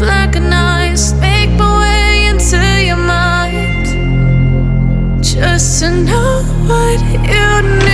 Recognize, make my way into your mind just to know what you need.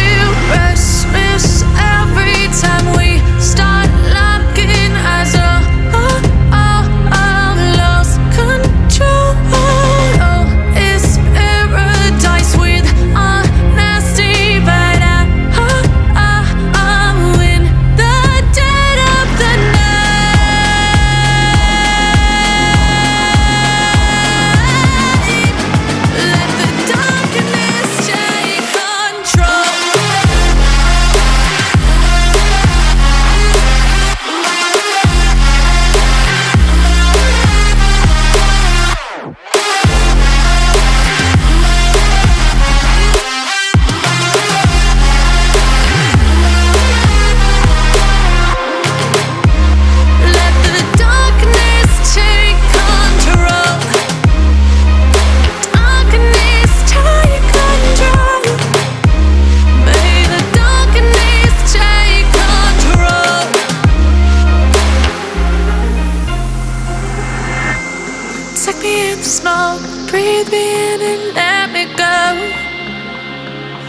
Take me in the smoke, breathe me in and let me go.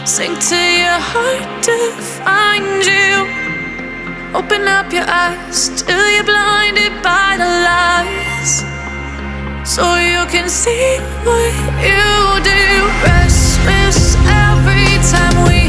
Sink to your heart to find you. Open up your eyes till you're blinded by the lies. So you can see what you do. Restless every time we.